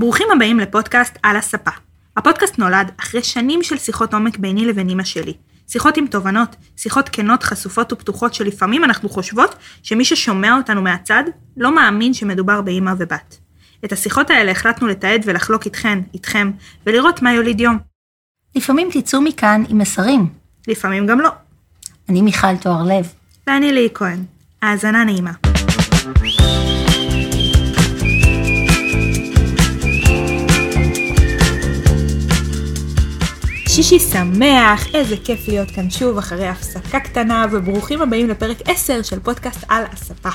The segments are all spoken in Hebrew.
ברוכים הבאים לפודקאסט על הספה. הפודקאסט נולד אחרי שנים של שיחות עומק ביני לבין אמא שלי. שיחות עם תובנות, שיחות כנות, חשופות ופתוחות שלפעמים אנחנו חושבות שמי ששומע אותנו מהצד לא מאמין שמדובר באמא ובת. את השיחות האלה החלטנו לתעד ולחלוק איתכן, איתכם, ולראות מה יוליד יום. לפעמים תצאו מכאן עם מסרים. לפעמים גם לא. אני מיכל תואר לב. ואני ליהי כהן. האזנה נעימה. שישי שמח, איזה כיף להיות כאן שוב אחרי הפסקה קטנה, וברוכים הבאים לפרק 10 של פודקאסט על הספה.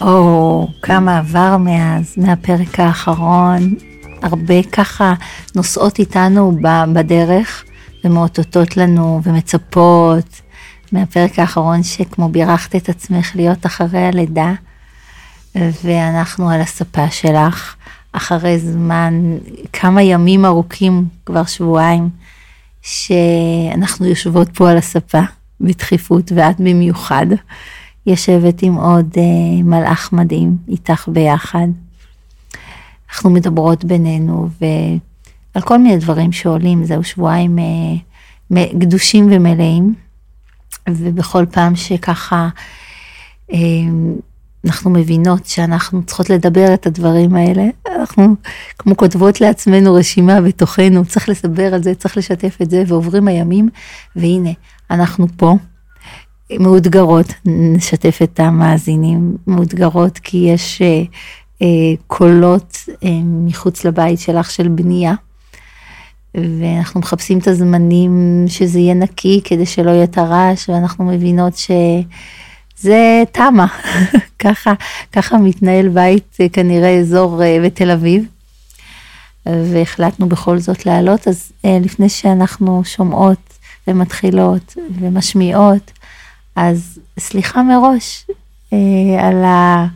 או, כמה עבר מאז, מהפרק האחרון. הרבה ככה נוסעות איתנו בדרך ומאותתות לנו ומצפות מהפרק האחרון שכמו בירכת את עצמך להיות אחרי הלידה, ואנחנו על הספה שלך. אחרי זמן, כמה ימים ארוכים, כבר שבועיים, שאנחנו יושבות פה על הספה בדחיפות, ואת במיוחד יושבת עם עוד uh, מלאך מדהים איתך ביחד. אנחנו מדברות בינינו ועל כל מיני דברים שעולים, זהו שבועיים uh, גדושים ומלאים, ובכל פעם שככה uh, אנחנו מבינות שאנחנו צריכות לדבר את הדברים האלה, אנחנו כמו כותבות לעצמנו רשימה בתוכנו, צריך לסבר על זה, צריך לשתף את זה, ועוברים הימים, והנה, אנחנו פה, מאותגרות, נשתף את המאזינים, מאותגרות כי יש אה, אה, קולות אה, מחוץ לבית שלך של בנייה. ואנחנו מחפשים את הזמנים שזה יהיה נקי כדי שלא יהיה את הרעש, ואנחנו מבינות ש... זה תמה, ככה, ככה מתנהל בית אה, כנראה אזור אה, בתל אביב. והחלטנו בכל זאת לעלות, אז אה, לפני שאנחנו שומעות ומתחילות ומשמיעות, אז סליחה מראש על, ה,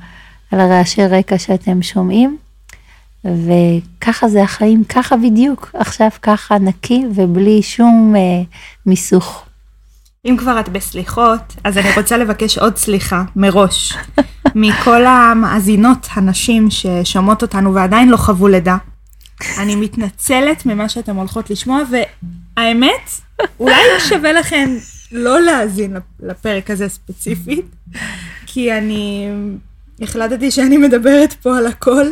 על הרעשי רקע שאתם שומעים, וככה זה החיים, ככה בדיוק, עכשיו ככה נקי ובלי שום מיסוך. אם כבר את בסליחות, אז אני רוצה לבקש עוד סליחה מראש מכל המאזינות הנשים ששומעות אותנו ועדיין לא חוו לידה. אני מתנצלת ממה שאתן הולכות לשמוע, והאמת, אולי שווה לכן לא להאזין לפרק הזה ספציפית, כי אני החלטתי שאני מדברת פה על הכל,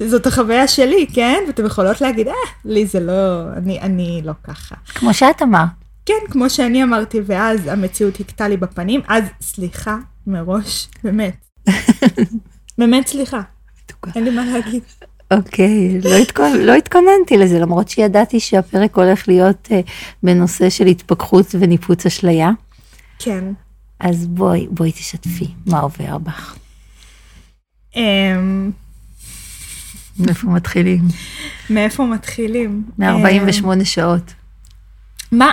וזאת החוויה שלי, כן? ואתן יכולות להגיד, אה, לי זה לא, אני, אני לא ככה. כמו שאת אמרת. כן, כמו שאני אמרתי, ואז המציאות הכתה לי בפנים, אז סליחה מראש, באמת. באמת סליחה. אין לי מה להגיד. אוקיי, לא, התכונ... לא התכוננתי לזה, למרות שידעתי שהפרק הולך להיות uh, בנושא של התפכחות וניפוץ אשליה. כן. אז בואי, בואי תשתפי, מה עובר בך? Um... מאיפה מתחילים? מאיפה מתחילים? מ-48 שעות. מה,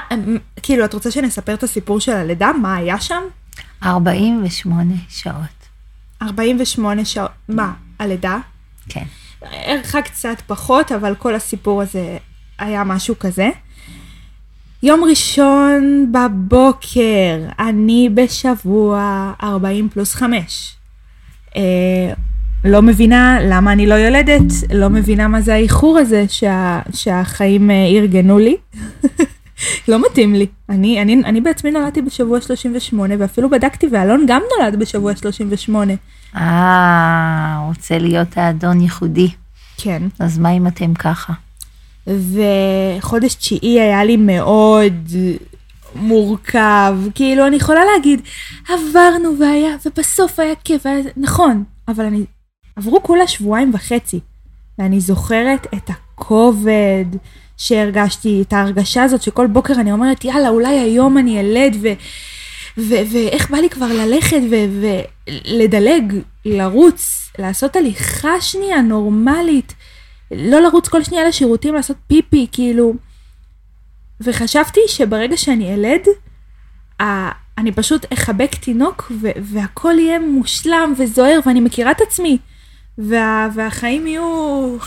כאילו, את רוצה שנספר את הסיפור של הלידה? מה היה שם? 48 שעות. 48 שעות, מה, הלידה? כן. ערכה קצת פחות, אבל כל הסיפור הזה היה משהו כזה. יום ראשון בבוקר, אני בשבוע 40 פלוס 5. לא מבינה למה אני לא יולדת, לא מבינה מה זה האיחור הזה שה, שהחיים אה, ארגנו לי. לא מתאים לי. אני, אני, אני בעצמי נולדתי בשבוע 38, ואפילו בדקתי, ואלון גם נולד בשבוע 38. אה, רוצה להיות האדון ייחודי. כן. אז מה אם אתם ככה? וחודש תשיעי היה לי מאוד מורכב. כאילו, אני יכולה להגיד, עברנו והיה, ובסוף היה כיף, היה... נכון, אבל אני... עברו כולה שבועיים וחצי, ואני זוכרת את הכובד. שהרגשתי, את ההרגשה הזאת שכל בוקר אני אומרת, יאללה, אולי היום אני אלד, ואיך בא לי כבר ללכת ולדלג, לרוץ, לעשות הליכה שנייה נורמלית, לא לרוץ כל שנייה לשירותים, לעשות פיפי, כאילו. וחשבתי שברגע שאני אלד, אני פשוט אחבק תינוק והכל יהיה מושלם וזוהר ואני מכירה את עצמי. וה- והחיים יהיו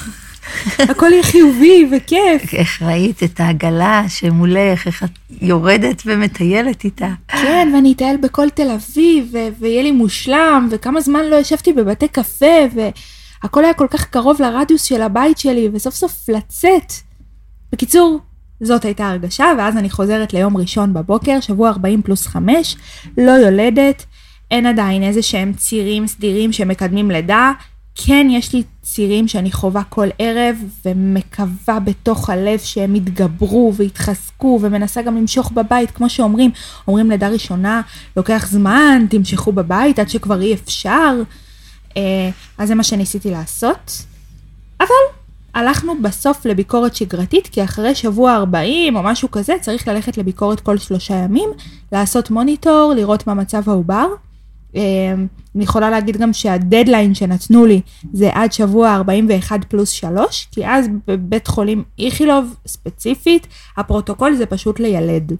הכל יהיה חיובי וכיף. איך ראית את העגלה שמולך, איך את יורדת ומטיילת איתה. כן, ואני אטייל בכל תל אביב, ויהיה לי מושלם, וכמה זמן לא ישבתי בבתי קפה, הכל היה כל כך קרוב לרדיוס של הבית שלי, וסוף סוף לצאת. בקיצור, זאת הייתה הרגשה, ואז אני חוזרת ליום ראשון בבוקר, שבוע 40 פלוס 5, לא יולדת, אין עדיין איזה שהם צירים סדירים שמקדמים לידה. כן, יש לי צירים שאני חווה כל ערב, ומקווה בתוך הלב שהם יתגברו ויתחזקו, ומנסה גם למשוך בבית, כמו שאומרים, אומרים לידה ראשונה, לוקח זמן, תמשכו בבית עד שכבר אי אפשר. אה, אז זה מה שניסיתי לעשות. אבל הלכנו בסוף לביקורת שגרתית, כי אחרי שבוע 40 או משהו כזה, צריך ללכת לביקורת כל שלושה ימים, לעשות מוניטור, לראות מה מצב העובר. אה, אני יכולה להגיד גם שהדדליין שנתנו לי זה עד שבוע 41 פלוס 3, כי אז בבית חולים איכילוב ספציפית, הפרוטוקול זה פשוט לילד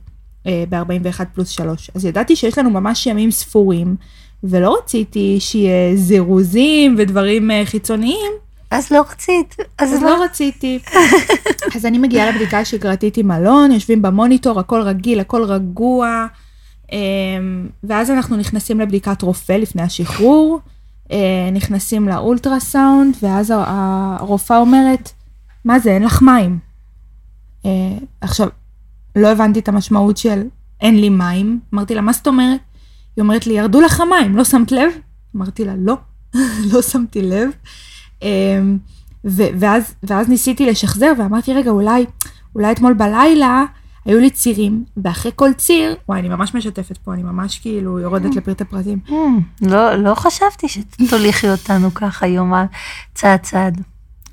אה, ב-41 פלוס 3. אז ידעתי שיש לנו ממש ימים ספורים, ולא רציתי שיהיה זירוזים ודברים אה, חיצוניים. אז לא רצית. אז, אז לא רציתי. אז אני מגיעה לבדיקה השגרתית עם אלון, יושבים במוניטור, הכל רגיל, הכל רגוע. אמ, ואז אנחנו נכנסים לבדיקת רופא לפני השחרור, אה, נכנסים לאולטרסאונד, ואז הרופאה אומרת, מה זה, אין לך מים. אה, עכשיו, לא הבנתי את המשמעות של אין לי מים, אמרתי לה, מה זאת אומרת? היא אומרת לי, ירדו לך מים, לא שמת לב? אמרתי לה, לא, לא שמתי לב. אמ, ואז, ואז ניסיתי לשחזר ואמרתי, רגע, אולי, אולי אתמול בלילה היו לי צירים, ואחרי כל ציר, וואי, אני ממש משתפת פה, אני ממש כאילו יורדת mm. לפרטי פרטים. Mm, לא, לא חשבתי שתוליכי אותנו ככה יומה צעד צעד. Okay.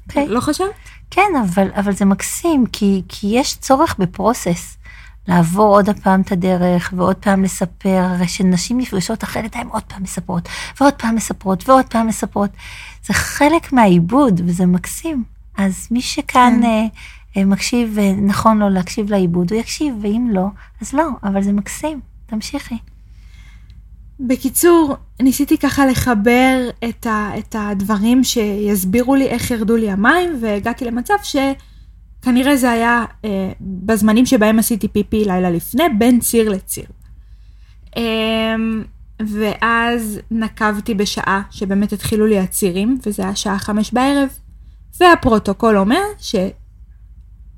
אוקיי. לא חשבת? כן, אבל, אבל זה מקסים, כי, כי יש צורך בפרוסס. לעבור עוד פעם את הדרך, ועוד פעם לספר, הרי שנשים נפגשות אחרת, הן עוד פעם מספרות, ועוד פעם מספרות, ועוד פעם מספרות. זה חלק מהעיבוד, וזה מקסים. אז מי שכאן כן. אה, אה, מקשיב ונכון לו להקשיב לעיבוד, הוא יקשיב, ואם לא, אז לא, אבל זה מקסים. תמשיכי. בקיצור, ניסיתי ככה לחבר את, ה, את הדברים שיסבירו לי איך ירדו לי המים, והגעתי למצב שכנראה זה היה אה, בזמנים שבהם עשיתי פיפי לילה לפני, בין ציר לציר. אה, ואז נקבתי בשעה שבאמת התחילו לי הצירים, וזה היה שעה חמש בערב, והפרוטוקול אומר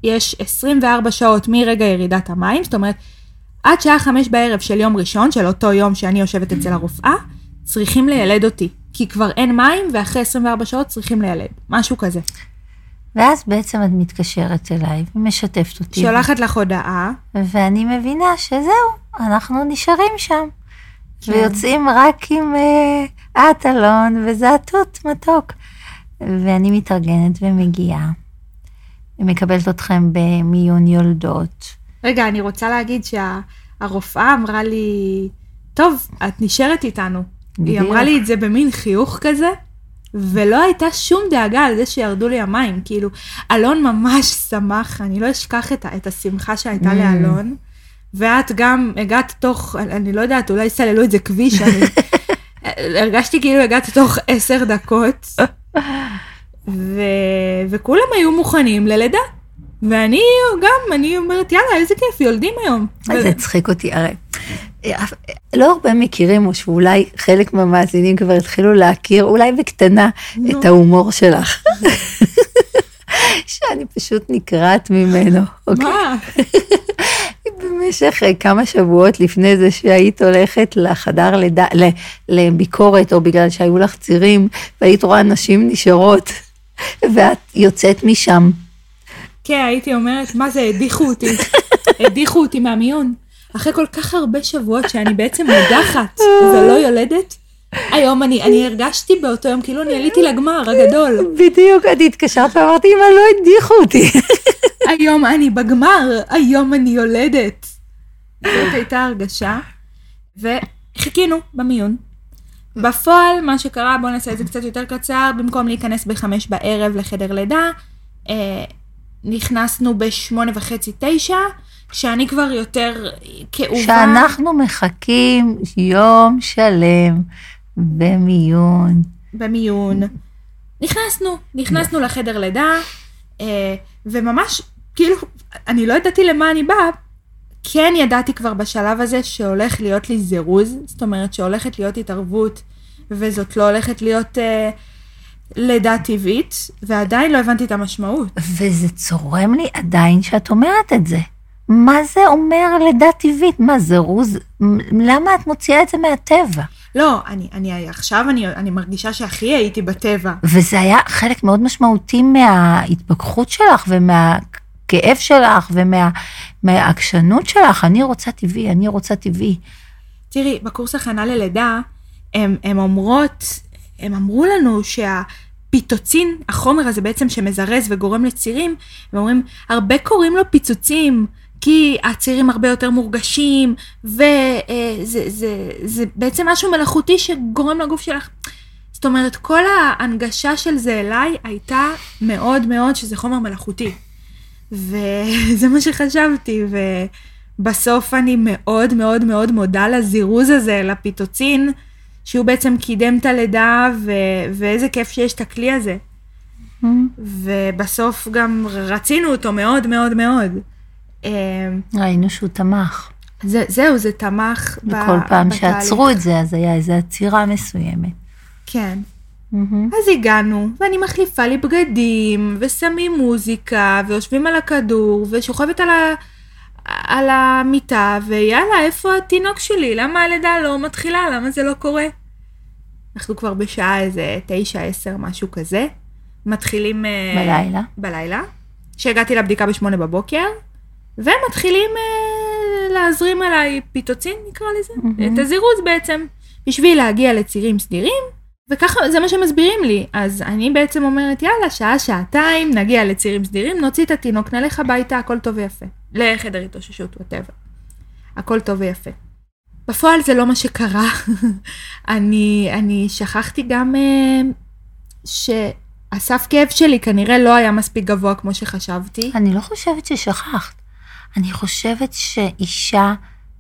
שיש 24 שעות מרגע ירידת המים, זאת אומרת, עד שעה חמש בערב של יום ראשון, של אותו יום שאני יושבת אצל הרופאה, צריכים לילד אותי. כי כבר אין מים, ואחרי 24 שעות צריכים לילד. משהו כזה. ואז בעצם את מתקשרת אליי ומשתפת אותי. שולחת לך הודעה. ואני מבינה שזהו, אנחנו נשארים שם. כן. ויוצאים רק עם uh, את, אלון, וזה התות מתוק. ואני מתארגנת ומגיעה. ומקבלת אתכם במיון יולדות. רגע, אני רוצה להגיד שהרופאה אמרה לי, טוב, את נשארת איתנו. בדיוק. היא אמרה לי את זה במין חיוך כזה, ולא הייתה שום דאגה על זה שירדו לי המים. כאילו, אלון ממש שמח, אני לא אשכח את, את השמחה שהייתה mm. לאלון. ואת גם הגעת תוך, אני לא יודעת, אולי סללו את זה כביש, אני הרגשתי כאילו הגעת תוך עשר דקות. ו... וכולם היו מוכנים ללידה. ואני גם, אני אומרת, יאללה, איזה כיף, יולדים היום. זה הצחיק אותי, הרי לא הרבה מכירים, או שאולי חלק מהמאזינים כבר התחילו להכיר, אולי בקטנה, את ההומור שלך. שאני פשוט נקרעת ממנו. אוקיי? מה? במשך אה, כמה שבועות לפני זה שהיית הולכת לחדר לידה, לביקורת, או בגלל שהיו לך צירים, והיית רואה נשים נשארות, ואת יוצאת משם. כן, הייתי אומרת, מה זה, הדיחו אותי. הדיחו אותי מהמיון. אחרי כל כך הרבה שבועות שאני בעצם מודחת ולא יולדת, היום אני, אני הרגשתי באותו יום כאילו אני עליתי לגמר הגדול. בדיוק, אני התקשרת ואמרתי, אמא, לא הדיחו אותי. היום אני בגמר, היום אני יולדת. זאת הייתה הרגשה, וחיכינו במיון. בפועל, מה שקרה, בואו נעשה את זה קצת יותר קצר, במקום להיכנס בחמש בערב לחדר לידה, אה, נכנסנו בשמונה וחצי, תשע, כשאני כבר יותר כאובה. שאנחנו מחכים יום שלם במיון. במיון. נכנסנו, נכנסנו לחדר לידה, אה, וממש, כאילו, אני לא ידעתי למה אני באה. כן ידעתי כבר בשלב הזה שהולך להיות לי זירוז, זאת אומרת שהולכת להיות התערבות, וזאת לא הולכת להיות אה, לידה טבעית, ועדיין לא הבנתי את המשמעות. וזה צורם לי עדיין שאת אומרת את זה. מה זה אומר לידה טבעית? מה, זירוז? למה את מוציאה את זה מהטבע? לא, אני, אני עכשיו אני, אני מרגישה שהכי הייתי בטבע. וזה היה חלק מאוד משמעותי מההתפכחות שלך ומהכאב שלך ומהעקשנות שלך. אני רוצה טבעי, אני רוצה טבעי. תראי, בקורס הכנה ללידה, הן אומרות, הם אמרו לנו שהפיטוצין, החומר הזה בעצם שמזרז וגורם לצירים, הם אומרים, הרבה קוראים לו פיצוצים, כי הצירים הרבה יותר מורגשים, וזה זה, זה, זה בעצם משהו מלאכותי שגורם לגוף שלך. זאת אומרת, כל ההנגשה של זה אליי הייתה מאוד מאוד שזה חומר מלאכותי. וזה מה שחשבתי, ובסוף אני מאוד מאוד מאוד מודה לזירוז הזה, לפיטוצין, שהוא בעצם קידם את הלידה, ו- ואיזה כיף שיש את הכלי הזה. Mm-hmm. ובסוף גם רצינו אותו מאוד מאוד מאוד. אמ, ראינו שהוא תמך. זה, זהו, זה תמך וכל ב- פעם בתהליך. שעצרו את זה, אז היה איזו עצירה מסוימת. כן. Mm-hmm. אז הגענו, ואני מחליפה לי בגדים, ושמים מוזיקה, ויושבים על הכדור, ושוכבת על, ה... על המיטה, ויאללה, איפה התינוק שלי? למה הלידה לא מתחילה? למה זה לא קורה? אנחנו כבר בשעה איזה תשע, עשר, משהו כזה. מתחילים... אה, בלילה. בלילה. שהגעתי לבדיקה בשמונה בבוקר, ומתחילים uh, להזרים עליי פיטוצין, נקרא לזה, mm-hmm. את הזירוז בעצם, בשביל להגיע לצירים סדירים, וככה, זה מה שמסבירים לי. אז אני בעצם אומרת, יאללה, שעה, שעתיים, נגיע לצירים סדירים, נוציא את התינוק, נלך הביתה, הכל טוב ויפה. לחדר התאוששות, whatever. הכל טוב ויפה. בפועל זה לא מה שקרה. אני, אני שכחתי גם uh, שהסף כאב שלי כנראה לא היה מספיק גבוה כמו שחשבתי. אני לא חושבת ששכחת. אני חושבת שאישה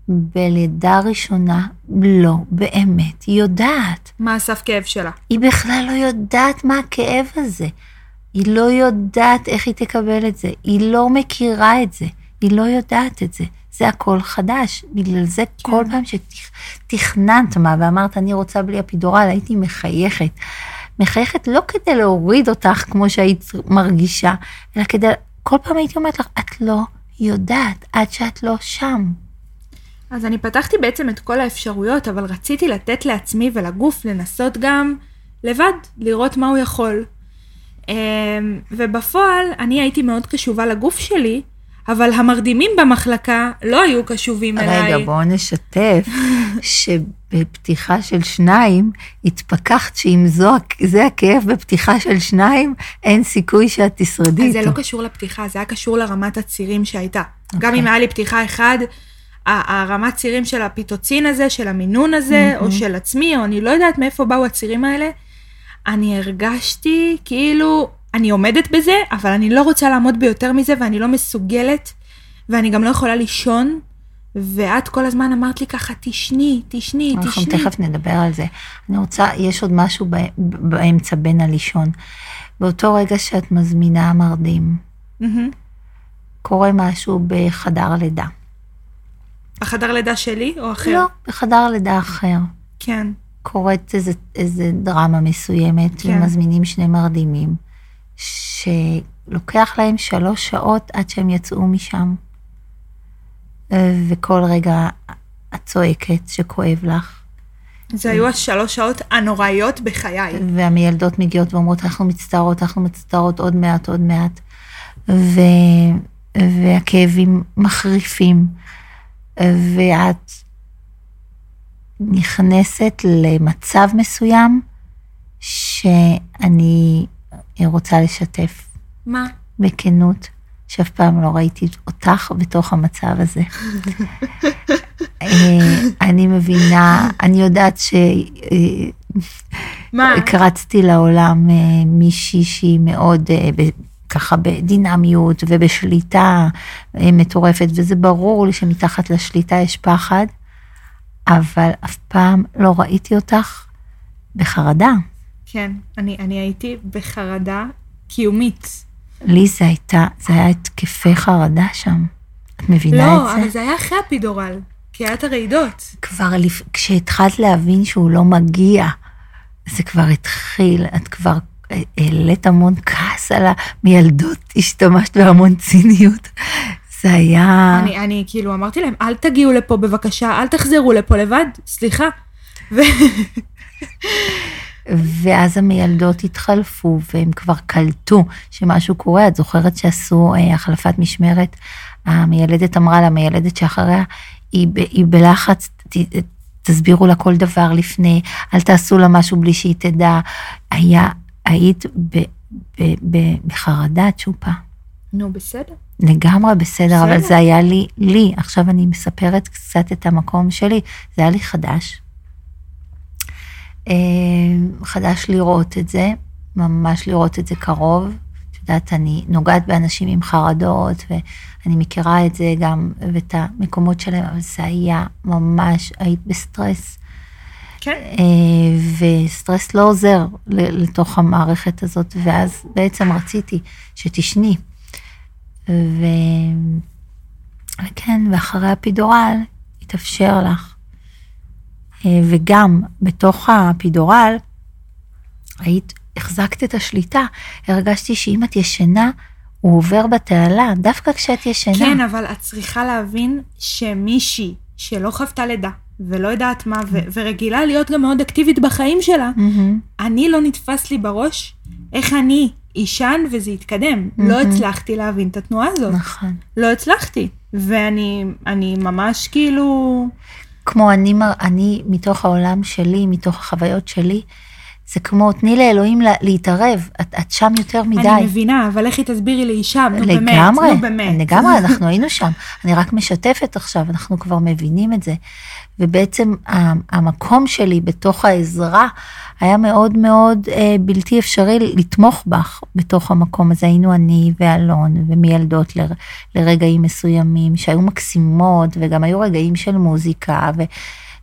בלידה ראשונה, לא באמת, יודעת. מה הסף כאב שלה? היא בכלל לא יודעת מה הכאב הזה. היא לא יודעת איך היא תקבל את זה. היא לא מכירה את זה. היא לא יודעת את זה. זה הכל חדש. בגלל זה כן. כל פעם שתכננת מה ואמרת, אני רוצה בלי אפידורל, הייתי מחייכת. מחייכת לא כדי להוריד אותך כמו שהיית מרגישה, אלא כדי, כל פעם הייתי אומרת לך, את לא יודעת עד שאת לא שם. אז אני פתחתי בעצם את כל האפשרויות, אבל רציתי לתת לעצמי ולגוף לנסות גם לבד, לראות מה הוא יכול. אמ, ובפועל, אני הייתי מאוד קשובה לגוף שלי, אבל המרדימים במחלקה לא היו קשובים אליי. רגע, בואו נשתף שבפתיחה של שניים, התפכחת שאם זו, זה הכאב בפתיחה של שניים, אין סיכוי שאת תשרדי איתו. זה לא קשור לפתיחה, זה היה קשור לרמת הצירים שהייתה. Okay. גם אוקיי. אם היה לי פתיחה אחד, הרמת צירים של הפיטוצין הזה, של המינון הזה, mm-hmm. או של עצמי, או אני לא יודעת מאיפה באו הצירים האלה, אני הרגשתי כאילו אני עומדת בזה, אבל אני לא רוצה לעמוד ביותר מזה, ואני לא מסוגלת, ואני גם לא יכולה לישון. ואת כל הזמן אמרת לי ככה, תשני, תשני, תשני. אנחנו תכף נדבר על זה. אני רוצה, יש עוד משהו באמצע בין הלישון. באותו רגע שאת מזמינה מרדים, mm-hmm. קורה משהו בחדר לידה. בחדר לידה שלי או אחר? לא, בחדר לידה אחר. כן. קורית איזה, איזה דרמה מסוימת, כן. ומזמינים שני מרדימים. שלוקח להם שלוש שעות עד שהם יצאו משם. וכל רגע את צועקת שכואב לך. זה היו השלוש שעות הנוראיות בחיי. והמילדות מגיעות ואומרות, אנחנו מצטערות, אנחנו מצטערות עוד מעט, עוד מעט. ו... והכאבים מחריפים. ואת נכנסת למצב מסוים שאני רוצה לשתף. מה? בכנות, שאף פעם לא ראיתי אותך בתוך המצב הזה. אה, אני מבינה, אני יודעת ש... מה? קרצתי לעולם אה, מישהי שהיא מאוד אה, ככה בדינמיות ובשליטה מטורפת, וזה ברור לי שמתחת לשליטה יש פחד, אבל אף פעם לא ראיתי אותך בחרדה. כן, אני, אני הייתי בחרדה קיומית. לי זה הייתה, זה היה התקפי חרדה שם. את מבינה לא, את זה? לא, אבל זה היה אחרי הפידורל, כי היה את הרעידות. כבר, כשהתחלת להבין שהוא לא מגיע, זה כבר התחיל, את כבר, העלית המון כעס על המילדות, השתמשת בהמון ציניות. זה היה... אני, אני כאילו אמרתי להם, אל תגיעו לפה בבקשה, אל תחזרו לפה לבד, סליחה. ו... ואז המילדות התחלפו, והם כבר קלטו שמשהו קורה. את זוכרת שעשו אה, החלפת משמרת? המיילדת אמרה למיילדת שאחריה, היא, ב, היא בלחץ, ת, תסבירו לה כל דבר לפני, אל תעשו לה משהו בלי שהיא תדע. היה, היית ב, ב, ב, בחרדה, צ'ופה. נו, בסדר. לגמרי בסדר, בסדר, אבל זה היה לי, לי, עכשיו אני מספרת קצת את המקום שלי, זה היה לי חדש. אה, חדש לראות את זה, ממש לראות את זה קרוב. את יודעת, אני נוגעת באנשים עם חרדות, ואני מכירה את זה גם, ואת המקומות שלהם, אבל זה היה ממש, היית בסטרס. כן. אה, וסטרס לא עוזר לתוך המערכת הזאת, ואז בעצם רציתי שתשני. ו... וכן, ואחרי הפידורל התאפשר לך. אה, וגם בתוך הפידורל, היית, החזקת את השליטה, הרגשתי שאם את ישנה, הוא עובר בתעלה, דווקא כשאת ישנה. כן, אבל את צריכה להבין שמישהי שלא חוותה לידה, ולא יודעת מה, ו- ורגילה להיות גם מאוד אקטיבית בחיים שלה, Mm-hmm. אני לא נתפס לי בראש איך אני אישן וזה יתקדם. Mm-hmm. לא הצלחתי להבין את התנועה הזאת. נכון. לא הצלחתי. ואני אני ממש כאילו... כמו אני, אני, מתוך העולם שלי, מתוך החוויות שלי, זה כמו, תני לאלוהים לה, להתערב, את, את שם יותר מדי. אני מבינה, אבל לכי תסבירי לי שם, נו באמת, לגמרי, נו באמת. לגמרי, אנחנו היינו שם. אני רק משתפת עכשיו, אנחנו כבר מבינים את זה. ובעצם המקום שלי בתוך העזרה היה מאוד מאוד אה, בלתי אפשרי לתמוך בך בתוך המקום הזה. היינו אני ואלון ומילדות ל, לרגעים מסוימים שהיו מקסימות, וגם היו רגעים של מוזיקה. ו,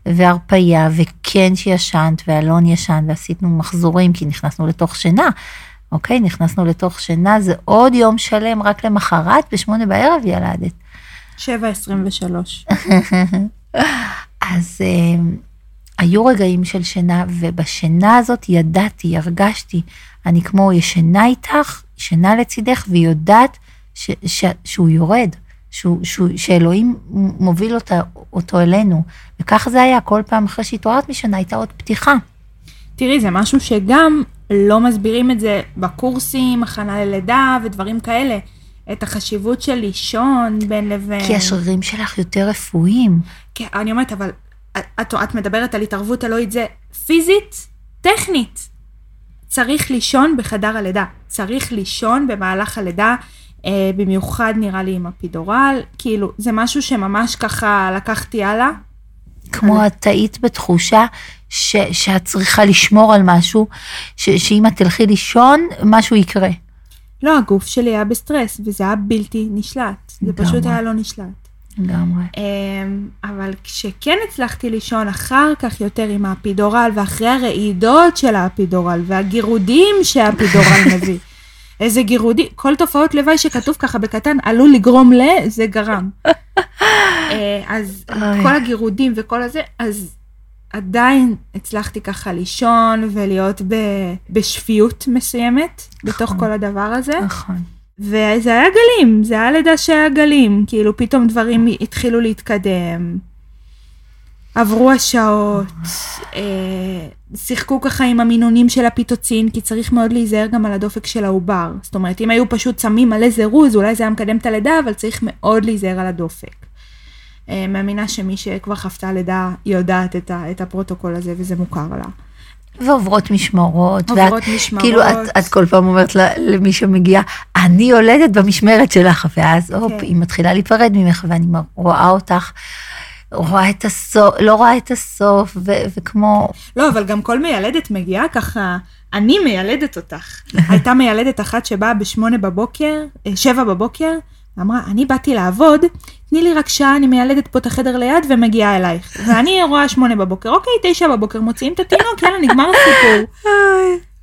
והרפייה, וכן שישנת, ואלון ישן, ועשינו מחזורים, כי נכנסנו לתוך שינה. אוקיי, נכנסנו לתוך שינה, זה עוד יום שלם, רק למחרת, בשמונה בערב ילדת. 7.23. אז אה, היו רגעים של שינה, ובשינה הזאת ידעתי, הרגשתי, אני כמו ישנה איתך, ישנה לצידך, והיא יודעת ש, ש, שהוא יורד, שהוא, שהוא, שאלוהים מוביל אותה, אותו אלינו. וכך זה היה, כל פעם אחרי שהתעוררת משנה הייתה עוד פתיחה. תראי, זה משהו שגם לא מסבירים את זה בקורסים, הכנה ללידה ודברים כאלה. את החשיבות של לישון בין לבין. כי השרירים שלך יותר רפואיים. כן, אני אומרת, אבל את, את מדברת על התערבות אלוהית, זה פיזית, טכנית. צריך לישון בחדר הלידה. צריך לישון במהלך הלידה, אה, במיוחד נראה לי עם הפידורל. כאילו, זה משהו שממש ככה לקחתי הלאה. כמו את טעית בתחושה ש, שאת צריכה לשמור על משהו, ש, שאם את תלכי לישון, משהו יקרה. לא, הגוף שלי היה בסטרס, וזה היה בלתי נשלט. זה לגמרי. פשוט היה לא נשלט. לגמרי. אמ, אבל כשכן הצלחתי לישון אחר כך יותר עם האפידורל, ואחרי הרעידות של האפידורל, והגירודים שהאפידורל מביא, איזה גירודים, כל תופעות לוואי שכתוב ככה בקטן, עלול לגרום ל... זה גרם. אז. כל הגירודים וכל הזה, אז עדיין הצלחתי ככה לישון ולהיות ב, בשפיות מסוימת, בתוך נכון. כל הדבר הזה. נכון. וזה היה גלים, זה היה לידה שהיה גלים, כאילו פתאום דברים התחילו להתקדם. עברו השעות, אה, שיחקו ככה עם המינונים של הפיטוצין, כי צריך מאוד להיזהר גם על הדופק של העובר. זאת אומרת, אם היו פשוט שמים מלא זירוז, אולי זה היה מקדם את הלידה, אבל צריך מאוד להיזהר על הדופק. אה, מאמינה שמי שכבר חוותה לידה יודעת את, ה, את הפרוטוקול הזה, וזה מוכר לה. ועוברות משמרות. עוברות ואת, משמרות. כאילו, את, את כל פעם אומרת למי שמגיע, אני יולדת במשמרת שלך, ואז הופ, כן. היא מתחילה להיפרד ממך, ואני רואה אותך, רואה את הסוף, לא רואה את הסוף, ו, וכמו, לא, אבל גם כל מיילדת מגיעה ככה, אני מיילדת אותך. הייתה מיילדת אחת שבאה בשמונה בבוקר, אה, שבע בבוקר, ואמרה, אני באתי לעבוד, תני לי רק שעה, אני מיילדת פה את החדר ליד ומגיעה אלייך. ואני רואה שמונה בבוקר, אוקיי, תשע בבוקר, מוציאים את התינוק, יאללה, נגמר הסיפור.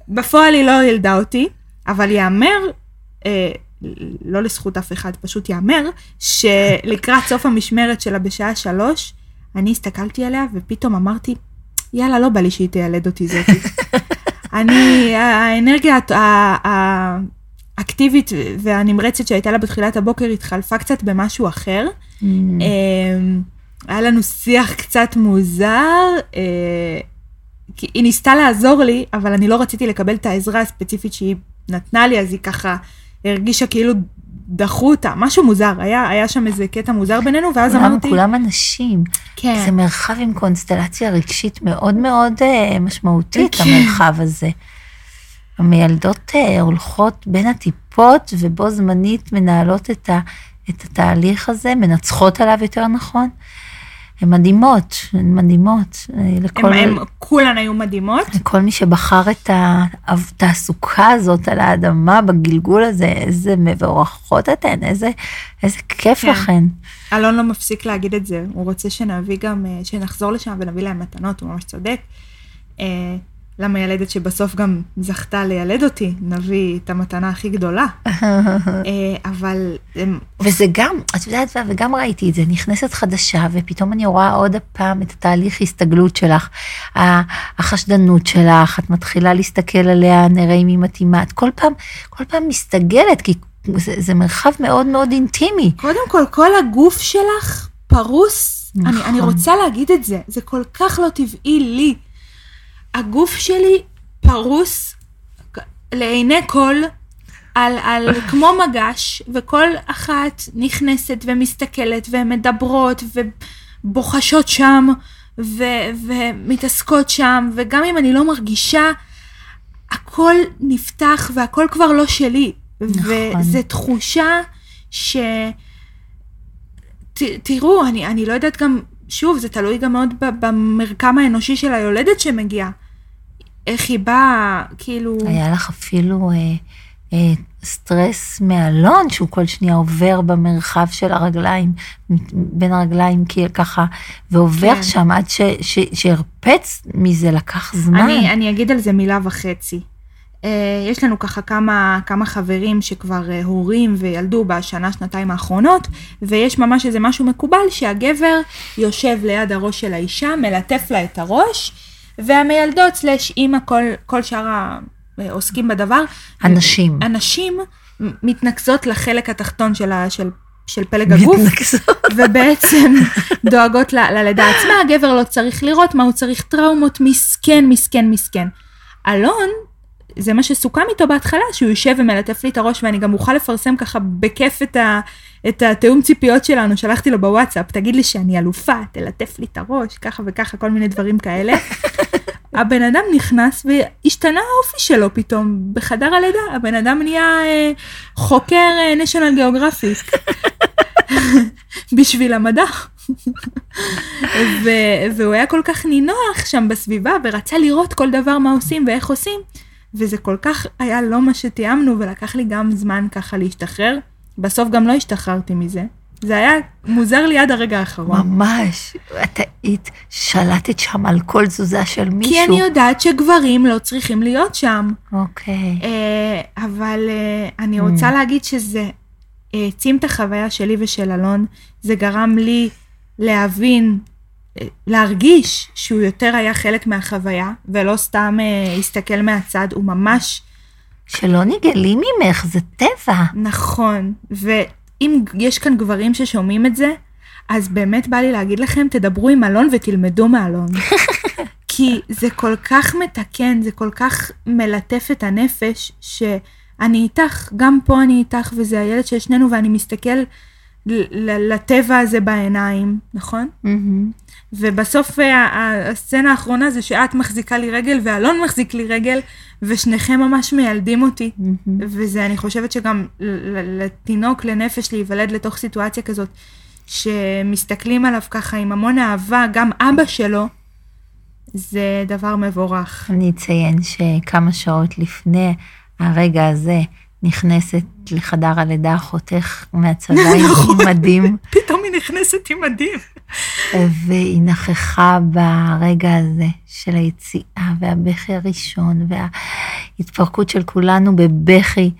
בפועל היא לא ילדה אותי, אבל יאמר, אה, לא לזכות אף אחד, פשוט יאמר, שלקראת סוף המשמרת שלה בשעה שלוש, אני הסתכלתי עליה ופתאום אמרתי, יאללה, לא בא לי שהיא תיילד אותי זאתי. אני, האנרגיה האקטיבית והנמרצת שהייתה לה בתחילת הבוקר התחלפה קצת במשהו אחר. Mm. אמ, היה לנו שיח קצת מוזר, אה, כי היא ניסתה לעזור לי, אבל אני לא רציתי לקבל את העזרה הספציפית שהיא נתנה לי, אז היא ככה הרגישה כאילו דחו אותה, משהו מוזר, היה, היה שם איזה קטע מוזר בינינו, ואז כולם, אמרתי, כולם אנשים. כן, זה מרחב עם קונסטלציה רגשית מאוד מאוד אה, משמעותית, כן. המרחב הזה. המילדות אה, הולכות בין הטיפות ובו זמנית מנהלות את, ה, את התהליך הזה, מנצחות עליו יותר נכון. הן מדהימות, הן מדהימות. אה, הם, לכל, הם כולן היו מדהימות. לכל מי שבחר את התעסוקה הזאת על האדמה בגלגול הזה, איזה מבורכות אתן, איזה, איזה כיף כן. לכן. אלון לא מפסיק להגיד את זה, הוא רוצה שנביא גם, אה, שנחזור לשם ונביא להם מתנות, הוא ממש צודק. למיילדת שבסוף גם זכתה לילד אותי, נביא את המתנה הכי גדולה. אה, אבל וזה גם, את יודעת, וגם ראיתי את זה, נכנסת חדשה, ופתאום אני רואה עוד פעם את התהליך הסתגלות שלך, החשדנות שלך, את מתחילה להסתכל עליה, נראה אם היא מתאימה, את כל פעם, כל פעם מסתגלת, כי זה, זה מרחב מאוד מאוד אינטימי. קודם כל, כל הגוף שלך פרוס. נכון. אני, אני רוצה להגיד את זה, זה כל כך לא טבעי לי. הגוף שלי פרוס לעיני כל, על, על כמו מגש, וכל אחת נכנסת ומסתכלת ומדברות ובוחשות שם ו, ומתעסקות שם, וגם אם אני לא מרגישה, הכל נפתח והכל כבר לא שלי. נכון. וזו תחושה ש... ת, תראו, אני, אני לא יודעת גם, שוב, זה תלוי גם מאוד במרקם האנושי של היולדת שמגיעה. איך היא באה, כאילו... היה לך אפילו אה, אה, סטרס מאלון, שהוא כל שנייה עובר במרחב של הרגליים, בין הרגליים כי- ככה, ועובר כן. שם עד שהרפץ מזה, לקח זמן. אני, אני אגיד על זה מילה וחצי. אה, יש לנו ככה כמה, כמה חברים שכבר אה, הורים וילדו בשנה, שנתיים האחרונות, ויש ממש איזה משהו מקובל שהגבר יושב ליד הראש של האישה, מלטף לה את הראש, והמיילדות סלש אימא, כל, כל שאר העוסקים בדבר, הנשים. הנשים מתנקזות לחלק התחתון של, ה, של, של פלג הגוף. ובעצם דואגות ל- ללידה עצמה, הגבר לא צריך לראות מה הוא צריך טראומות, מסכן, מסכן, מסכן. אלון, זה מה שסוכם איתו בהתחלה, שהוא יושב ומלטף לי את הראש, ואני גם אוכל לפרסם ככה בכיף את, ה, את התיאום ציפיות שלנו, שלחתי לו בוואטסאפ, תגיד לי שאני אלופה, תלטף לי את הראש, ככה וככה, כל מיני דברים כאלה. הבן אדם נכנס והשתנה האופי שלו פתאום, בחדר הלידה, הבן אדם נהיה אה, חוקר אה, national geographic. בשביל המדע. ו- והוא היה כל כך נינוח שם בסביבה, ורצה לראות כל דבר מה עושים ואיך עושים, וזה כל כך היה לא מה שתיאמנו, ולקח לי גם זמן ככה להשתחרר. בסוף גם לא השתחררתי מזה. זה היה מוזר לי עד הרגע האחרון. ממש, את היית שלטת שם על כל תזוזה של מישהו. כי אני יודעת שגברים לא צריכים להיות שם. אוקיי. אה, אבל אה, אני רוצה להגיד שזה העצים את החוויה שלי ושל אלון, זה גרם לי להבין, להרגיש שהוא יותר היה חלק מהחוויה, ולא סתם אה, הסתכל מהצד, הוא ממש שלא נגלים ממך, זה טבע. נכון. ואם יש כאן גברים ששומעים את זה, אז באמת בא לי להגיד לכם, תדברו עם אלון ותלמדו מאלון. כי זה כל כך מתקן, זה כל כך מלטף את הנפש, שאני איתך, גם פה אני איתך, וזה הילד של שנינו, ואני מסתכל לטבע הזה בעיניים, נכון? מהמם. ובסוף אה, הסצנה האחרונה זה שאת מחזיקה לי רגל ואלון מחזיק לי רגל, ושניכם ממש מיילדים אותי. מהמם. וזה, אני חושבת שגם לתינוק, לנפש, להיוולד לתוך סיטואציה כזאת, שמסתכלים עליו ככה עם המון אהבה, גם אבא שלו, זה דבר מבורך. אני אציין שכמה שעות לפני הרגע הזה נכנסת לחדר הלידה אחותך מהצבא נכון. עם מדים, פתאום היא נכנסת עם מדים. והיא נכחה ברגע הזה של היציאה והבכי הראשון וההתפרקות של כולנו בבכי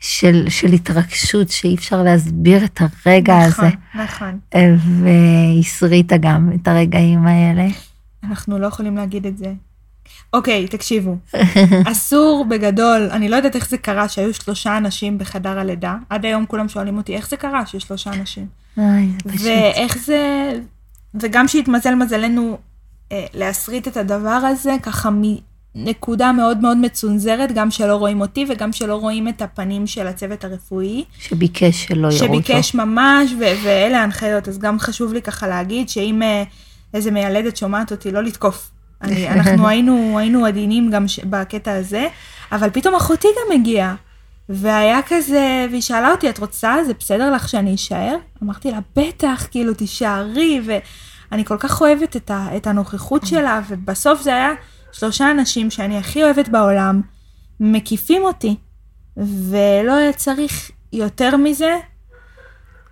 של, של התרגשות שאי אפשר להסביר את הרגע הזה. נכון, נכון. והסריטה גם את הרגעים האלה. אנחנו לא יכולים להגיד את זה. אוקיי, תקשיבו. אסור בגדול, אני לא יודעת איך זה קרה שהיו שלושה אנשים בחדר הלידה. עד היום כולם שואלים אותי, איך זה קרה שיש שלושה אנשים? אוי, זה פשוט. ואיך זה... וגם שהתמזל מזלנו אה, להסריט את הדבר הזה, ככה מנקודה מאוד מאוד מצונזרת, גם שלא רואים אותי וגם שלא רואים את הפנים של הצוות הרפואי. שביקש שלא יראו אותו. שביקש ממש, ו- ואלה ההנחיות. אז גם חשוב לי ככה להגיד שאם אה, איזה מיילדת שומעת אותי, לא לתקוף. אני, אנחנו היינו, היינו עדינים גם ש- בקטע הזה, אבל פתאום אחותי גם הגיעה. והיה כזה, והיא שאלה אותי, את רוצה? זה בסדר לך שאני אשאר? אמרתי לה, בטח, כאילו, תישארי, ואני כל כך אוהבת את, ה, את הנוכחות שלה, ובסוף זה היה שלושה אנשים שאני הכי אוהבת בעולם, מקיפים אותי, ולא היה צריך יותר מזה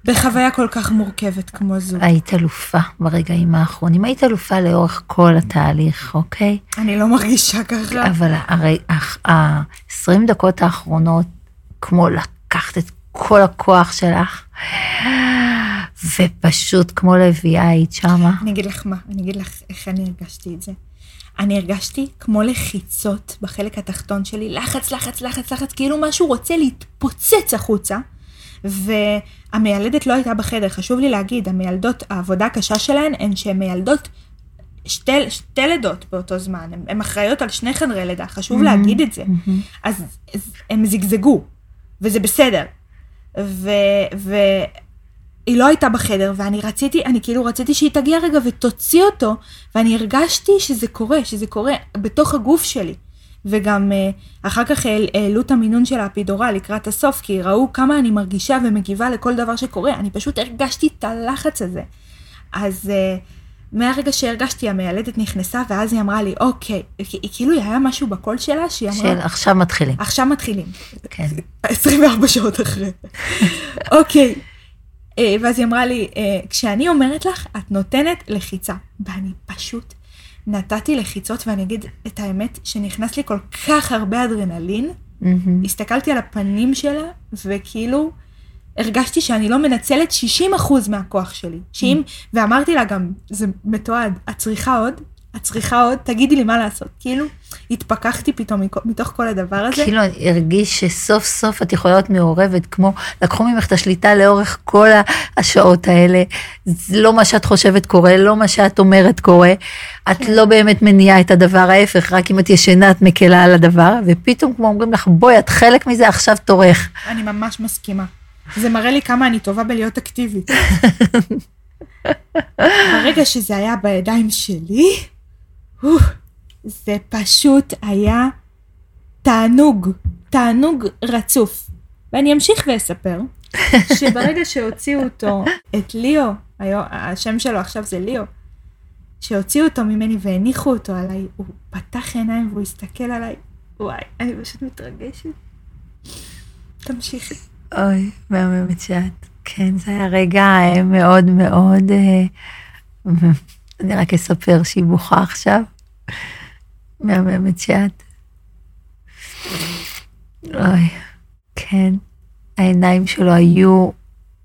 בחוויה כל כך מורכבת כמו זו. היית אלופה ברגעים האחרונים, היית אלופה לאורך כל התהליך, אוקיי? אני לא מרגישה ככה. אבל הרי ה-20 דקות האחרונות, כמו לקחת את כל הכוח שלך, ופשוט כמו לביאה היית שמה. אני אגיד לך מה, אני אגיד לך איך אני הרגשתי את זה. אני הרגשתי כמו לחיצות בחלק התחתון שלי, לחץ, לחץ, לחץ, לחץ, כאילו משהו רוצה להתפוצץ החוצה. והמיילדת לא הייתה בחדר, חשוב לי להגיד, המיילדות, העבודה הקשה שלהן הן שהן מיילדות שתי, שתי לידות באותו זמן, הן אחראיות על שני חדרי לידה, חשוב להגיד את זה. אז, אז הם זגזגו, וזה בסדר. ו... ו... היא לא הייתה בחדר, ואני רציתי, אני כאילו רציתי שהיא תגיע רגע ותוציא אותו, ואני הרגשתי שזה קורה, שזה קורה בתוך הגוף שלי. וגם uh, אחר כך העל- העלו את המינון של האפידורל לקראת הסוף, כי ראו כמה אני מרגישה ומגיבה לכל דבר שקורה, אני פשוט הרגשתי את הלחץ הזה. אז uh, מהרגע שהרגשתי, המיילדת נכנסה, ואז היא אמרה לי, אוקיי, היא כאילו היה משהו בקול שלה, שהיא אמרה, של עכשיו מתחילים. עכשיו מתחילים. כן. 24 שעות אחרי. אוקיי. אה, ואז היא אמרה לי, אה, כשאני אומרת לך, את נותנת לחיצה. ואני פשוט נתתי לחיצות, ואני אגיד את האמת, שנכנס לי כל כך הרבה אדרנלין. הסתכלתי על הפנים שלה, וכאילו הרגשתי שאני לא מנצלת 60% מהכוח שלי. שאם, ואמרתי לה גם, זה מתועד, את צריכה עוד? את צריכה עוד? תגידי לי מה לעשות. כאילו, התפכחתי פתאום מתוך כל הדבר הזה. כאילו אני הרגיש שסוף סוף את יכולה להיות מעורבת, כמו לקחו ממך את השליטה לאורך כל השעות האלה. זה לא מה שאת חושבת קורה, לא מה שאת אומרת קורה. את כן. לא באמת מניעה את הדבר ההפך, רק אם את ישנה את מקלה על הדבר, ופתאום כמו אומרים לך, בואי, את חלק מזה, עכשיו תורך. אני ממש מסכימה. זה מראה לי כמה אני טובה בלהיות אקטיבית. ברגע שזה היה בידיים שלי, זה פשוט היה תענוג, תענוג רצוף. ואני אמשיך ואספר שברגע שהוציאו אותו, את ליאו, היו- השם שלו עכשיו זה ליאו, שהוציאו אותו ממני והניחו אותו עליי, הוא פתח עיניים והוא הסתכל עליי, וואי, אני פשוט מתרגשת. תמשיכי. אוי, מהממת שאת. כן, זה היה רגע אה, מאוד מאוד... אה, אני רק אספר שהיא בוכה עכשיו. מהממת שאת. אוי, כן. העיניים שלו היו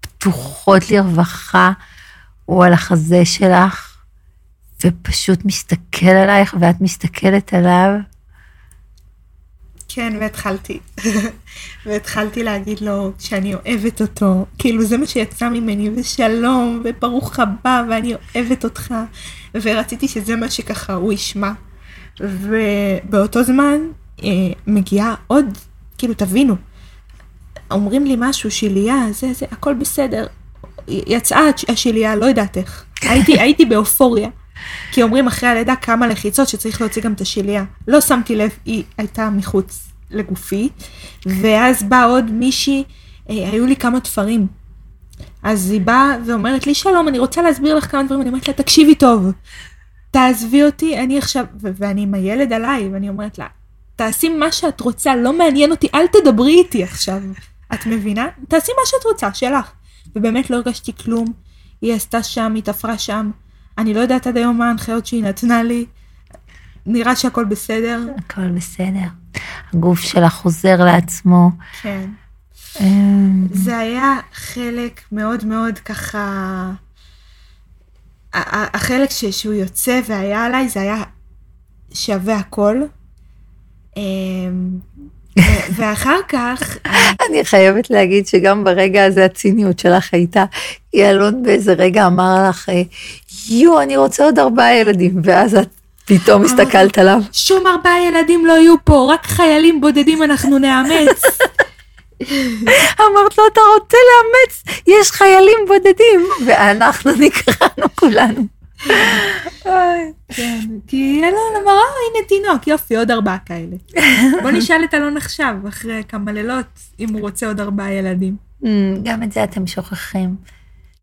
פתוחות לרווחה, הוא על החזה שלך, ופשוט מסתכל עלייך ואת מסתכלת עליו. כן, והתחלתי. והתחלתי להגיד לו שאני אוהבת אותו. כאילו, זה מה שיצא ממני, ושלום, וברוך הבא, ואני אוהבת אותך. ורציתי שזה מה שככה הוא ישמע. ובאותו זמן אה, מגיעה עוד, כאילו, תבינו, אומרים לי משהו, שליה, זה, זה, הכל בסדר. יצאה השליה, לא יודעת איך. הייתי, הייתי באופוריה. כי אומרים אחרי הלידה כמה לחיצות שצריך להוציא גם את השליה. לא שמתי לב, היא הייתה מחוץ לגופי, ואז באה עוד מישהי, אה, היו לי כמה תפרים. אז היא באה ואומרת לי, שלום, אני רוצה להסביר לך כמה דברים, אני אומרת לה, תקשיבי טוב, תעזבי אותי, אני עכשיו, ו- ואני עם הילד עליי, ואני אומרת לה, תעשי מה שאת רוצה, לא מעניין אותי, אל תדברי איתי עכשיו. את מבינה? תעשי מה שאת רוצה, שלך. ובאמת לא הרגשתי כלום, היא עשתה שם, היא תפרה שם. אני לא יודעת עד היום מה ההנחיות שהיא נתנה לי. נראה שהכל בסדר. הכל בסדר. הגוף שלך חוזר לעצמו. כן. אמ, זה היה חלק מאוד מאוד ככה... החלק ש- שהוא יוצא והיה עליי, זה היה שווה הכל. ואחר כך, אני חייבת להגיד שגם ברגע הזה הציניות שלך הייתה, כי אלון באיזה רגע אמר לך, אה, יו, אני רוצה עוד ארבעה ילדים, ואז את פתאום הסתכלת עליו. שום ארבעה ילדים לא יהיו פה, רק חיילים בודדים אנחנו נאמץ. אמרת לו, אתה רוצה לאמץ, יש חיילים בודדים, ואנחנו נקראנו כולנו. כן, כי אלון אמר, אה, הנה תינוק, יופי, עוד ארבעה כאלה. בוא נשאל את אלון עכשיו, אחרי כמה לילות, אם הוא רוצה עוד ארבעה ילדים. Mm, גם את זה אתם שוכחים.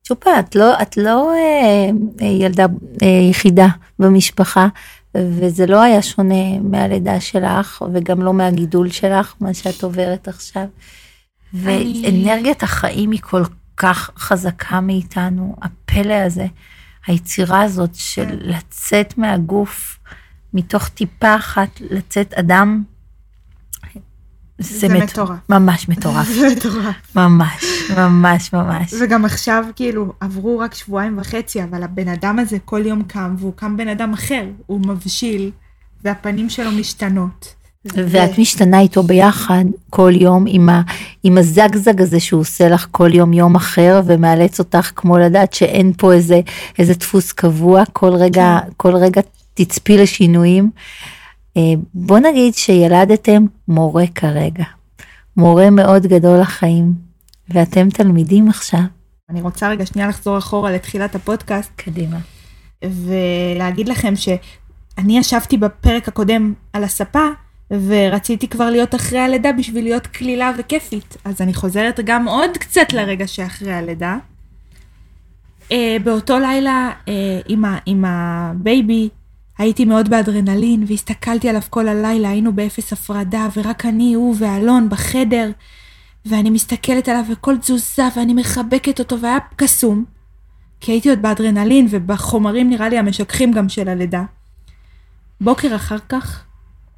צ'ופה, את לא, את לא אה, אה, ילדה אה, יחידה במשפחה, וזה לא היה שונה מהלידה שלך, וגם לא מהגידול שלך, מה שאת עוברת עכשיו. ואנרגיית החיים היא כל כך חזקה מאיתנו, הפלא הזה, היצירה הזאת של לצאת מהגוף, מתוך טיפה אחת, לצאת אדם, זה מת- מטורף. ממש מטורף. זה מטורף. ממש, ממש, ממש. וגם עכשיו, כאילו, עברו רק שבועיים וחצי, אבל הבן אדם הזה כל יום קם, והוא קם בן אדם אחר, הוא מבשיל, והפנים שלו משתנות. ואת משתנה איתו ביחד כל יום עם, ה, עם הזגזג הזה שהוא עושה לך כל יום יום אחר ומאלץ אותך כמו לדעת שאין פה איזה, איזה דפוס קבוע, כל רגע, כל רגע תצפי לשינויים. אה, בוא נגיד שילדתם מורה כרגע, מורה מאוד גדול לחיים, ואתם תלמידים עכשיו. אני רוצה רגע שנייה לחזור אחורה לתחילת הפודקאסט, קדימה. ולהגיד לכם שאני ישבתי בפרק הקודם על הספה, ורציתי כבר להיות אחרי הלידה בשביל להיות קלילה וכיפית. אז אני חוזרת גם עוד קצת לרגע שאחרי הלידה. Uh, באותו לילה uh, עם, ה, עם ה baby הייתי מאוד באדרנלין והסתכלתי עליו כל הלילה, היינו באפס הפרדה ורק אני, הוא ואלון בחדר ואני מסתכלת עליו וכל תזוזה ואני מחבקת אותו והיה קסום כי הייתי עוד באדרנלין ובחומרים נראה לי המשככים גם של הלידה. בוקר אחר כך,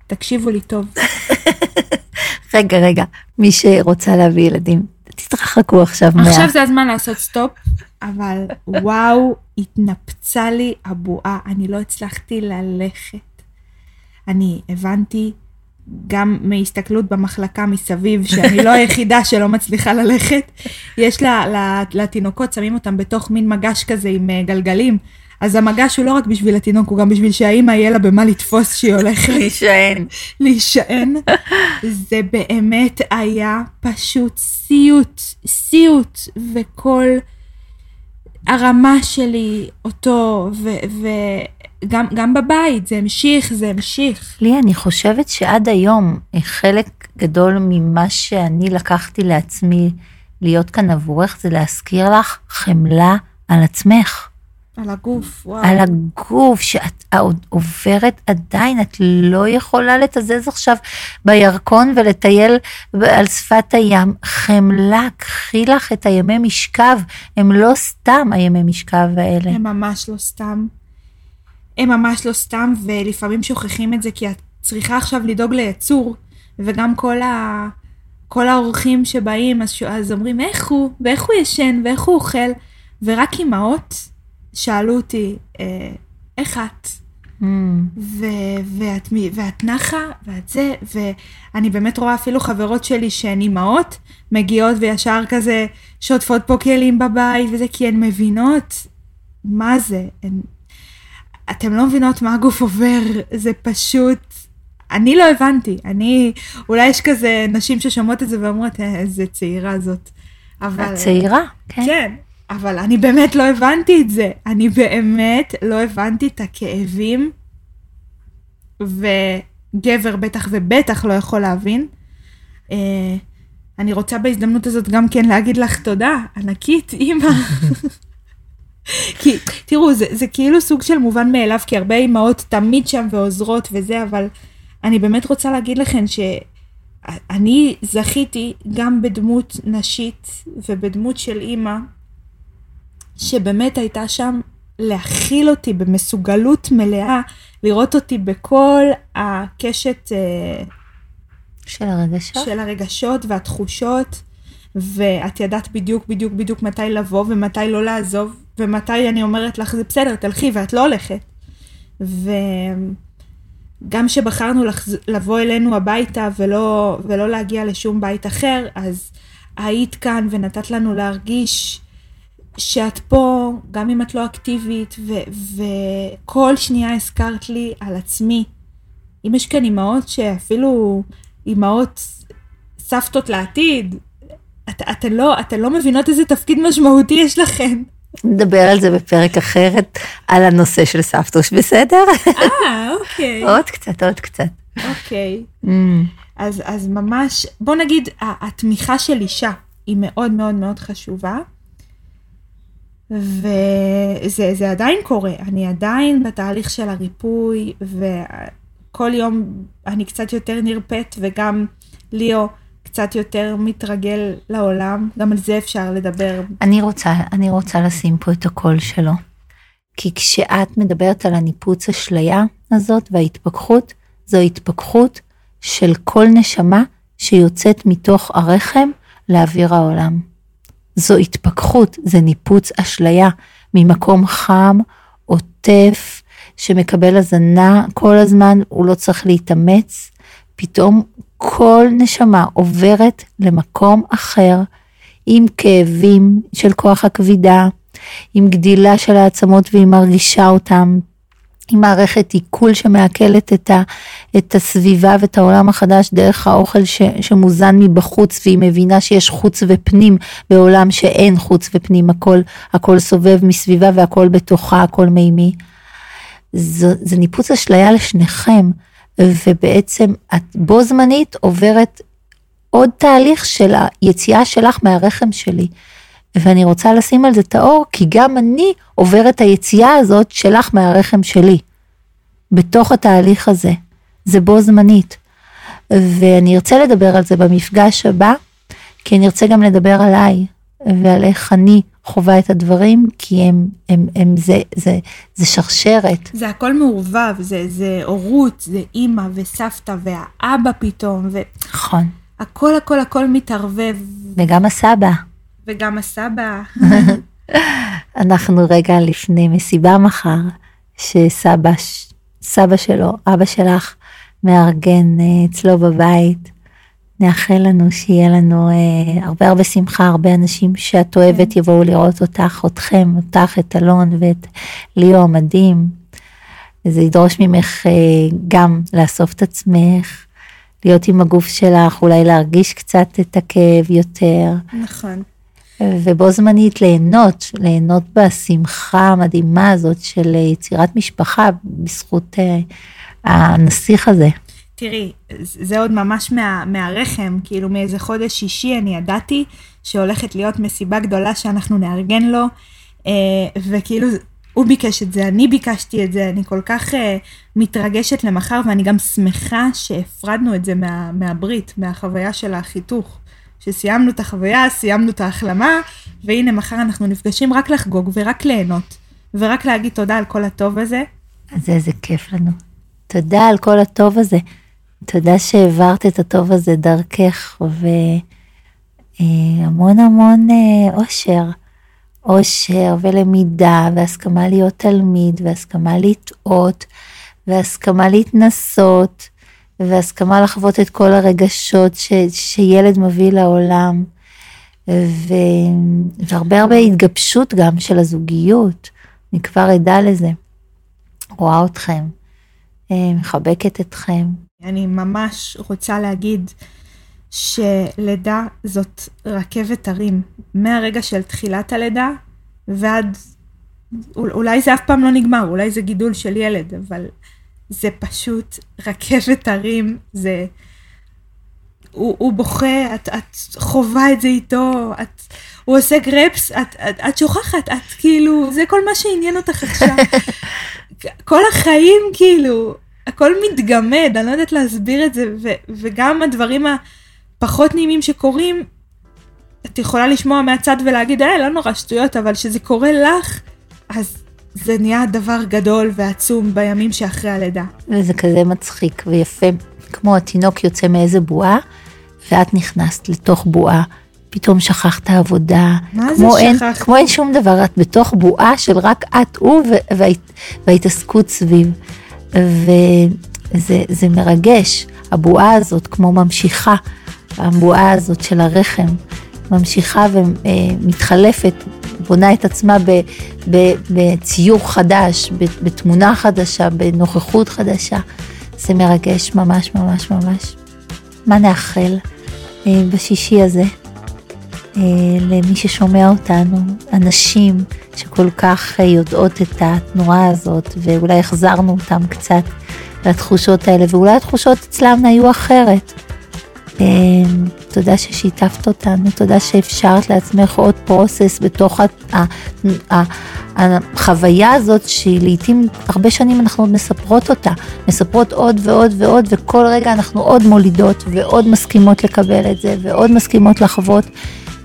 תקשיבו לי טוב, רגע, רגע, מי שרוצה להביא ילדים, תתרחקו עכשיו מה... עכשיו זה הזמן לעשות סטופ, אבל וואו, התנפצה לי הבועה, אני לא הצלחתי ללכת. אני הבנתי גם מהסתכלות במחלקה מסביב, שאני לא היחידה שלא מצליחה ללכת. יש לה, לתינוקות, שמים אותם בתוך מין מגש כזה עם אה, גלגלים. אז המגש הוא לא רק בשביל התינוק, הוא גם בשביל שהאימא יהיה לה במה לתפוס שהיא הולכת להישען. להישען. זה באמת היה פשוט סיוט, סיוט, וכל הרמה שלי אותו, וגם גם בבית, זה המשיך, זה המשיך. לי, אני חושבת שעד היום אה, חלק גדול ממה שאני לקחתי לעצמי להיות כאן עבורך, זה להזכיר לך חמלה על עצמך. על הגוף, וואו. על הגוף שאת עוברת עדיין, את לא יכולה לתזז עכשיו בירקון ולטייל על שפת הים. חמלה, קחי לך את הימי משכב, הם לא סתם הימי משכב האלה. הם ממש לא סתם. הם ממש לא סתם, ולפעמים שוכחים את זה כי את צריכה עכשיו לדאוג ליצור, וגם כל, ה... כל האורחים שבאים, אז. אז אומרים איך הוא, ואיך הוא ישן, ואיך הוא אוכל, ורק אימהות שאלו אותי, אה, איך את? Mm. ו- ואת, ואת נחה, ואת זה, ואני באמת רואה אפילו חברות שלי שהן אימהות, מגיעות וישר כזה שוטפות פה כלים בבית וזה, כי הן מבינות מה זה. הן... אתן לא מבינות מה הגוף עובר, זה פשוט... אני לא הבנתי, אני... אולי יש כזה נשים ששומעות את זה ואומרות, "אה, איזה צעירה זאת. אבל... את צעירה, כן. כן, אבל אני באמת לא הבנתי את זה. אני באמת לא הבנתי את הכאבים, וגבר בטח ובטח לא יכול להבין. אה, אני רוצה בהזדמנות הזאת גם כן להגיד לך תודה, ענקית, אימא. כי תראו, זה, זה כאילו סוג של מובן מאליו, כי הרבה אימהות תמיד שם ועוזרות וזה, אבל אני באמת רוצה להגיד לכם שאני זכיתי גם בדמות נשית ובדמות של אימא, שבאמת הייתה שם להכיל אותי במסוגלות מלאה, לראות אותי בכל הקשת אה, של הרגשות. של הרגשות והתחושות, ואת ידעת בדיוק בדיוק בדיוק מתי לבוא ומתי לא לעזוב, ומתי אני אומרת לך זה בסדר, תלכי ואת לא הולכת. ו... גם שבחרנו לחז... לבוא אלינו הביתה ולא, ולא להגיע לשום בית אחר, אז היית כאן ונתת לנו להרגיש שאת פה, גם אם את לא אקטיבית, וכל שנייה הזכרת לי על עצמי. אם יש כאן אימהות שאפילו אימהות סבתות לעתיד, את, אתן לא, את לא מבינות איזה תפקיד משמעותי יש לכן. נדבר על זה בפרק אחרת, על הנושא של סבתוש, בסדר? אה, אוקיי. עוד קצת, עוד קצת. אוקיי. Mm, אז, אז ממש, בוא נגיד, התמיכה של אישה היא מאוד מאוד מאוד חשובה. וזה זה עדיין קורה, אני עדיין בתהליך של הריפוי, וכל יום אני קצת יותר נרפאת, וגם ליאו קצת יותר מתרגל לעולם, גם על זה אפשר לדבר. אני רוצה, אני רוצה לשים פה את הקול שלו. כי כשאת מדברת על הניפוץ אשליה הזאת וההתפכחות, זו התפכחות של כל נשמה שיוצאת מתוך הרחם לאוויר העולם. זו התפכחות, זה ניפוץ אשליה ממקום חם, עוטף, שמקבל הזנה כל הזמן, הוא לא צריך להתאמץ. פתאום כל נשמה עוברת למקום אחר, עם כאבים של כוח הכבידה, עם גדילה של העצמות והיא מרגישה אותם, עם מערכת עיכול שמעכלת את, ה, את הסביבה ואת העולם החדש דרך האוכל ש, שמוזן מבחוץ והיא מבינה שיש חוץ ופנים בעולם שאין חוץ ופנים, הכל, הכל סובב מסביבה והכל בתוכה, הכל מימי. זה, זה ניפוץ אשליה לשניכם, ובעצם את בו זמנית עוברת עוד תהליך של היציאה שלך מהרחם שלי. ואני רוצה לשים על זה את האור, כי גם אני עוברת היציאה הזאת שלך מהרחם שלי. בתוך התהליך הזה. זה בו זמנית. ואני ארצה לדבר על זה במפגש הבא, כי אני ארצה גם לדבר עליי, ועל איך אני חווה את הדברים, כי הם, הם, הם זה, זה, זה שרשרת. זה הכל מעורבב, זה, זה הורות, זה אימא וסבתא והאבא פתאום, נכון. והכל הכל הכל מתערבב, וגם הסבא. וגם הסבא. אנחנו רגע לפני מסיבה מחר, שסבא סבא שלו, אבא שלך, מארגן אה, אצלו בבית. נאחל לנו שיהיה לנו אה, הרבה הרבה שמחה, הרבה אנשים שאת אוהבת יבואו לראות אותך, אתכם, אותך, את אלון ואת ליאו המדהים. זה ידרוש ממך אה, גם לאסוף את עצמך, להיות עם הגוף שלך, אולי להרגיש קצת את הכאב יותר. נכון. ובו זמנית ליהנות, ליהנות בשמחה המדהימה הזאת של יצירת משפחה בזכות אה, הנסיך הזה. תראי, זה עוד ממש מה, מהרחם, כאילו מאיזה חודש שישי אני ידעתי שהולכת להיות מסיבה גדולה שאנחנו נארגן לו, אה, וכאילו הוא ביקש את זה, אני ביקשתי את זה, אני כל כך אה, מתרגשת למחר ואני גם שמחה שהפרדנו את זה מה, מהברית, מהחוויה של החיתוך. שסיימנו את החוויה, סיימנו את ההחלמה, והנה מחר אנחנו נפגשים רק לחגוג ורק ליהנות, ורק להגיד תודה על כל הטוב הזה. אז איזה כיף לנו. תודה על כל הטוב הזה. תודה שהעברת את הטוב הזה דרכך, והמון המון אה, אושר. אושר ולמידה, והסכמה להיות תלמיד, והסכמה לטעות, והסכמה להתנסות, והסכמה לחוות את כל הרגשות ש, שילד מביא לעולם, ו, והרבה הרבה התגבשות גם של הזוגיות, אני כבר עדה לזה. רואה אתכם, אה, מחבקת אתכם. אני ממש רוצה להגיד שלידה זאת רכבת הרים, מהרגע של תחילת הלידה ועד, אולי זה אף פעם לא נגמר, אולי זה גידול של ילד, אבל זה פשוט רכבת הרים, זה... הוא, הוא בוכה, את, את חווה את זה איתו, את, הוא עושה גרפס, את, את, את שוכחת, את כאילו, זה כל מה שעניין אותך עכשיו. כל החיים כאילו, הכל מתגמד, אני לא יודעת להסביר את זה, ו, וגם הדברים הפחות נעימים שקורים, את יכולה לשמוע מהצד ולהגיד, אה, לא נורא שטויות, אבל כשזה קורה לך, אז זה נהיה דבר גדול ועצום בימים שאחרי הלידה. וזה כזה מצחיק ויפה, כמו התינוק יוצא מאיזה בועה, ואת נכנסת לתוך בועה. פתאום שכחת עבודה. מה זה אין, שכחת? כמו אין שום דבר, את בתוך בועה של רק את, הוא וההת, וההתעסקות סביב. ו, זה, זה מרגש, הבועה הזאת כמו ממשיכה, הבועה הזאת של הרחם, ממשיכה ומתחלפת, בונה את עצמה בציור חדש, בתמונה חדשה, בנוכחות חדשה. זה מרגש ממש ממש ממש. מה נאחל אה, בשישי הזה אה, למי ששומע אותנו, אנשים שכל כך אה, יודעות את התנועה הזאת, ואולי החזרנו אותם קצת לתחושות האלה, ואולי התחושות אצלם היו אחרת. תודה ששיתפת אותנו, תודה שאפשרת לעצמך עוד פרוסס בתוך החוויה הזאת שלעיתים הרבה שנים אנחנו עוד מספרות אותה, מספרות עוד ועוד ועוד וכל רגע אנחנו עוד מולידות ועוד מסכימות לקבל את זה ועוד מסכימות לחוות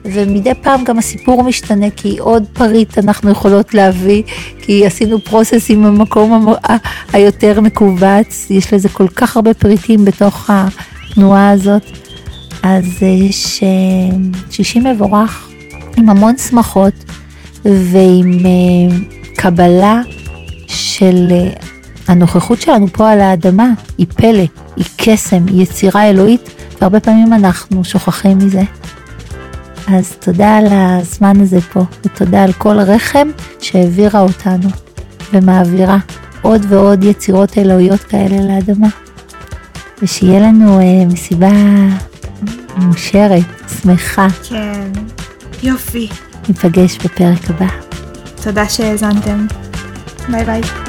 ומדי פעם גם הסיפור משתנה כי עוד פריט אנחנו יכולות להביא כי עשינו פרוסס עם המקום היותר מכווץ, יש לזה כל כך הרבה פריטים בתוך התנועה הזאת. אז יש אה, שישי מבורך עם המון שמחות ועם אה, קבלה של אה, הנוכחות שלנו פה על האדמה, היא פלא, היא קסם, היא יצירה אלוהית, והרבה פעמים אנחנו שוכחים מזה. אז תודה על הזמן הזה פה, ותודה על כל רחם שהעבירה אותנו ומעבירה עוד ועוד יצירות אלוהיות כאלה לאדמה. ושיהיה לנו אה, מסיבה מאושרת, שמחה. כן, יופי. ניפגש בפרק הבא. תודה שהאזנתם. ביי ביי.